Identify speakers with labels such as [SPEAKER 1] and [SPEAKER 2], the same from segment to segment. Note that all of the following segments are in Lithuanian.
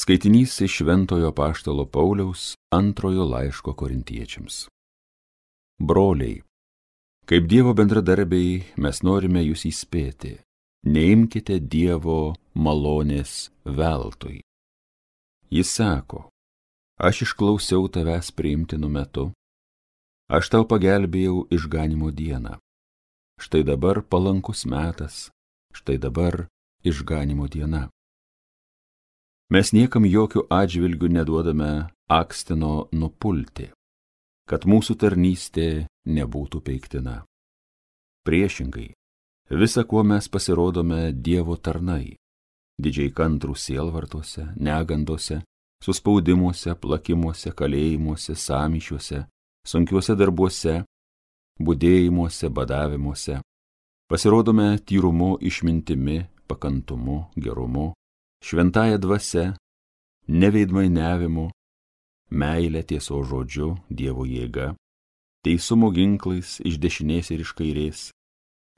[SPEAKER 1] Skaitinys iš Šventojo Paštalo Pauliaus antrojo laiško korintiečiams. Broliai, kaip Dievo bendradarbiai mes norime jūs įspėti, neimkite Dievo malonės veltui. Jis sako, aš išklausiau tavęs priimtinu metu, aš tau pagelbėjau išganimo dieną. Štai dabar palankus metas, štai dabar išganimo diena. Mes niekam jokių atžvilgių neduodame akstino nupulti, kad mūsų tarnystė nebūtų peiktina. Priešingai, visa, kuo mes pasirodome Dievo tarnai, didžiai kantrų sielvartuose, negandose, suspaudimuose, plakimuose, kalėjimuose, samyšiuose, sunkiuose darbuose, būdėjimuose, badavimuose, pasirodome tyrumu, išmintimi, pakantumu, gerumu, šventąją dvasę, neveidmainiavimu, meilę tieso žodžiu, Dievo jėga, teisumo ginklais iš dešinės ir iš kairės,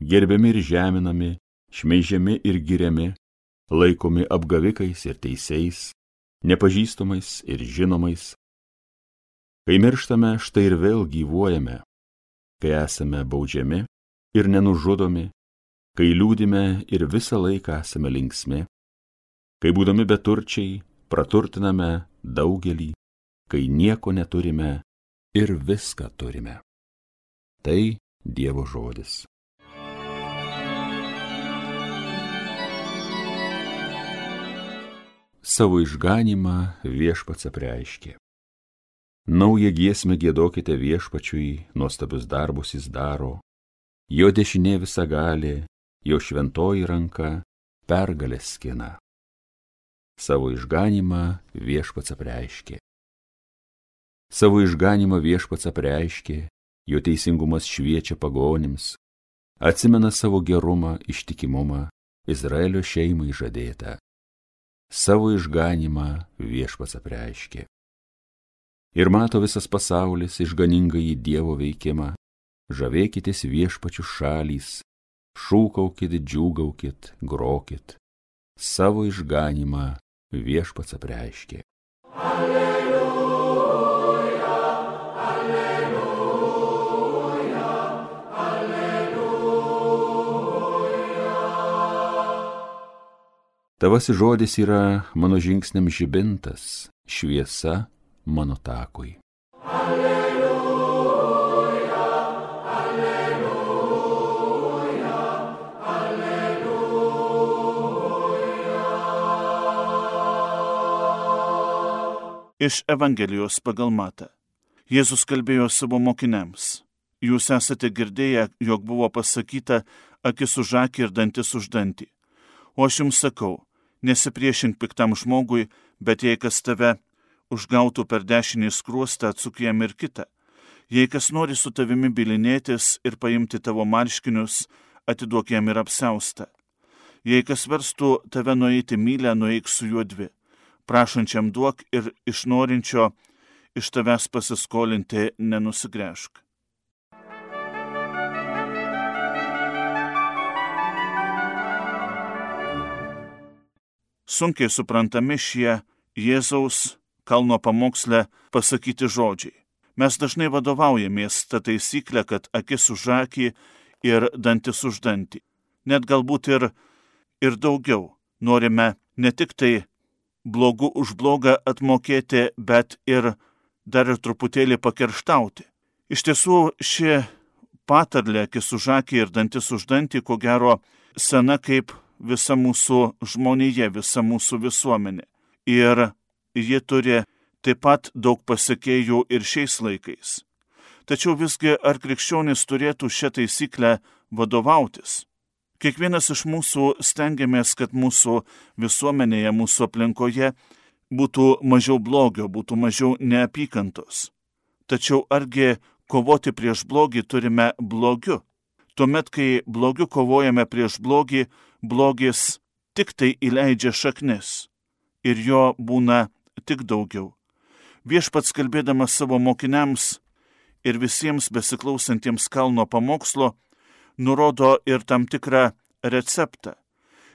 [SPEAKER 1] gerbiami ir žeminami, šmeižiami ir giriami, laikomi apgavikais ir teisėjais, nepažįstamais ir žinomais. Kai mirštame, štai ir vėl gyvuojame, kai esame baudžiami ir nenužudomi, kai liūdime ir visą laiką esame linksmi, kai būdami beturčiai praturtiname daugelį, kai nieko neturime ir viską turime. Tai Dievo žodis. Savo išganimą viešpats apreiškė. Naują giesmę gėdokite viešpačiui, nuostabius darbus jis daro, jo dešinė visa gali, jo šventoji ranka pergalės skina savo išganimą viešpats apreiškė. Savo išganimą viešpats apreiškė, jo teisingumas šviečia pagonims, atsimena savo gerumą, ištikimumą, Izraelio šeimai žadėtą. Savo išganimą viešpats apreiškė. Ir mato visas pasaulis išganingą į Dievo veikimą, žavėkitės viešpačių šalys, šūkaukit, džiūgaukit, grokit, savo išganimą viešpats apreiškė. Alleluja, alleluja, alleluja. Tavasi žodis yra mano žingsniam žibintas, šviesa mano takui.
[SPEAKER 2] Iš Evangelijos pagal Matą. Jėzus kalbėjo savo mokiniams. Jūs esate girdėję, jog buvo pasakyta akis už akį ir dantis už dantį. O aš jums sakau, nesipriešink piktam žmogui, bet jei kas tave užgautų per dešinį skruostą, atsuk jam ir kitą. Jei kas nori su tavimi bilinėtis ir paimti tavo marškinius, atiduok jam ir apseustą. Jei kas verstų tave nueiti mylę, nueik su juo dvi prašančiam duok ir iš norinčio iš tavęs pasiskolinti nenusigręžk. Sunkiai suprantami šie Jėzaus kalno pamoksle pasakyti žodžiai. Mes dažnai vadovaujamės tą taisyklę, kad akis už akį ir dantis už dantį. Net galbūt ir, ir daugiau. Norime ne tik tai blogu už blogą atmokėti, bet ir dar ir truputėlį pakerštauti. Iš tiesų, ši patarlė, akis už akį ir dantis už dantį, ko gero, sena kaip visa mūsų žmonėje, visa mūsų visuomenė. Ir ji turi taip pat daug pasiekėjų ir šiais laikais. Tačiau visgi ar krikščionis turėtų šią taisyklę vadovautis? Kiekvienas iš mūsų stengiamės, kad mūsų visuomenėje, mūsų aplinkoje būtų mažiau blogio, būtų mažiau neapykantos. Tačiau argi kovoti prieš blogį turime blogiu? Tuomet, kai blogiu kovojame prieš blogį, blogis tik tai įleidžia šaknis ir jo būna tik daugiau. Viešpats kalbėdamas savo mokiniams ir visiems besiklausantiems kalno pamokslo, nurodo ir tam tikrą receptą.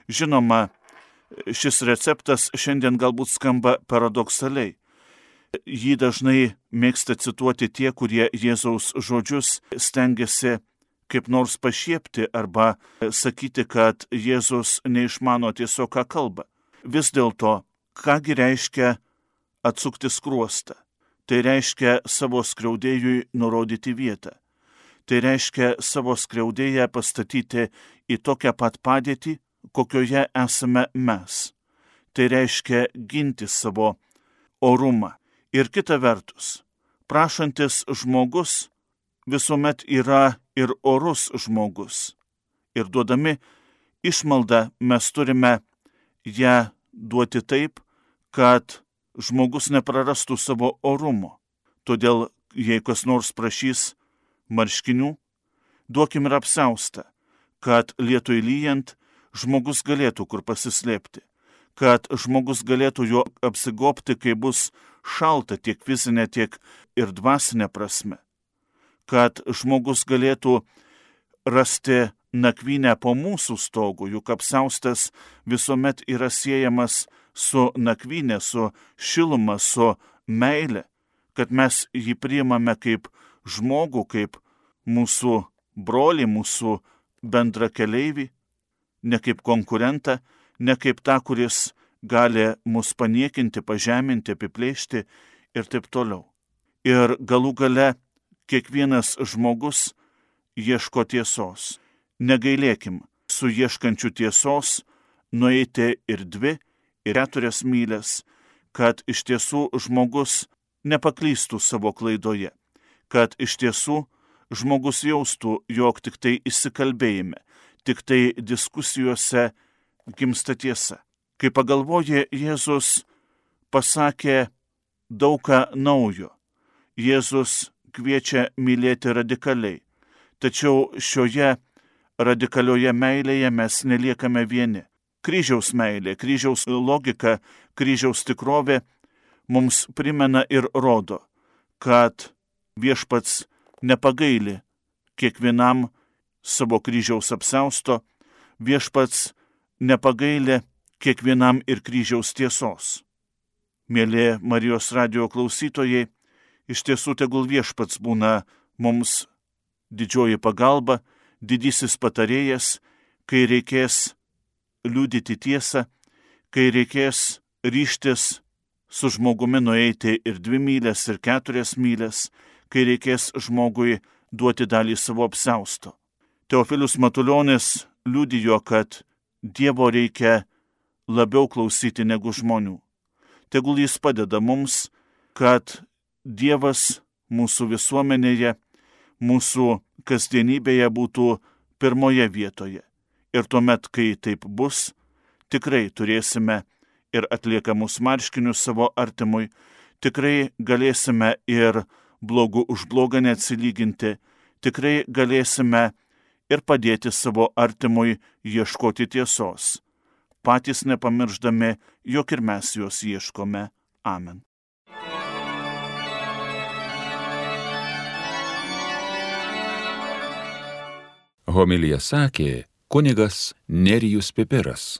[SPEAKER 2] Žinoma, šis receptas šiandien galbūt skamba paradoksaliai. Jį dažnai mėgsta cituoti tie, kurie Jėzaus žodžius stengiasi kaip nors pašiepti arba sakyti, kad Jėzus neišmano tiesiog, ką kalba. Vis dėlto, kągi reiškia atsukti skruostą? Tai reiškia savo skriaudėjui nurodyti vietą. Tai reiškia savo skriaudėją pastatyti į tokią pat padėtį, kokioje esame mes. Tai reiškia ginti savo orumą. Ir kita vertus, prašantis žmogus visuomet yra ir orus žmogus. Ir duodami išmaldą mes turime ją duoti taip, kad žmogus neprarastų savo orumo. Todėl, jei kas nors prašys marškinių, duokim ir apsaustą, kad lietui lyjant žmogus galėtų kur pasislėpti, kad žmogus galėtų jo apsigopti, kai bus šalta tiek fizinė, tiek ir dvasinė prasme, kad žmogus galėtų rasti nakvynę po mūsų stogu, juk apsaustas visuomet yra siejamas su nakvynė, su šiluma, su meile, kad mes jį priimame kaip žmogų, kaip mūsų brolį, mūsų bendra keliaivį, ne kaip konkurentą, ne kaip tą, kuris gali mus paniekinti, pažeminti, apiplėšti ir taip toliau. Ir galų gale kiekvienas žmogus ieško tiesos. Negailėkim su ieškančiu tiesos nueiti ir dvi, ir keturias mylės, kad iš tiesų žmogus nepaklystų savo klaidoje, kad iš tiesų žmogus jaustų, jog tik tai įsikalbėjime, tik tai diskusijose gimsta tiesa. Kai pagalvoja, Jėzus pasakė daug ką naujo. Jėzus kviečia mylėti radikaliai. Tačiau šioje radikalioje meilėje mes neliekame vieni. Kryžiaus meilė, kryžiaus logika, kryžiaus tikrovė mums primena ir rodo, kad viešpats nepagaili kiekvienam savo kryžiaus apsausto, viešpats nepagailė kiekvienam ir kryžiaus tiesos. Mėly Marijos radio klausytojai, iš tiesų tegul viešpats būna mums didžioji pagalba, didysis patarėjas, kai reikės liūdyti tiesą, kai reikės ryštis su žmogumi nueiti ir dvi mylės, ir keturias mylės, kai reikės žmogui duoti dalį savo apsausto. Teofilius Matuljonis liudijo, kad Dievo reikia labiau klausyti negu žmonių. Tegul jis padeda mums, kad Dievas mūsų visuomenėje, mūsų kasdienybėje būtų pirmoje vietoje. Ir tuomet, kai taip bus, tikrai turėsime ir atliekamus marškinius savo artimui, tikrai galėsime ir blogų už blogą neatsilyginti, tikrai galėsime ir padėti savo artimui ieškoti tiesos, patys nepamirždami, jog ir mes jos ieškome. Amen.
[SPEAKER 1] Homilija sakė kunigas Nerijus Pipiras.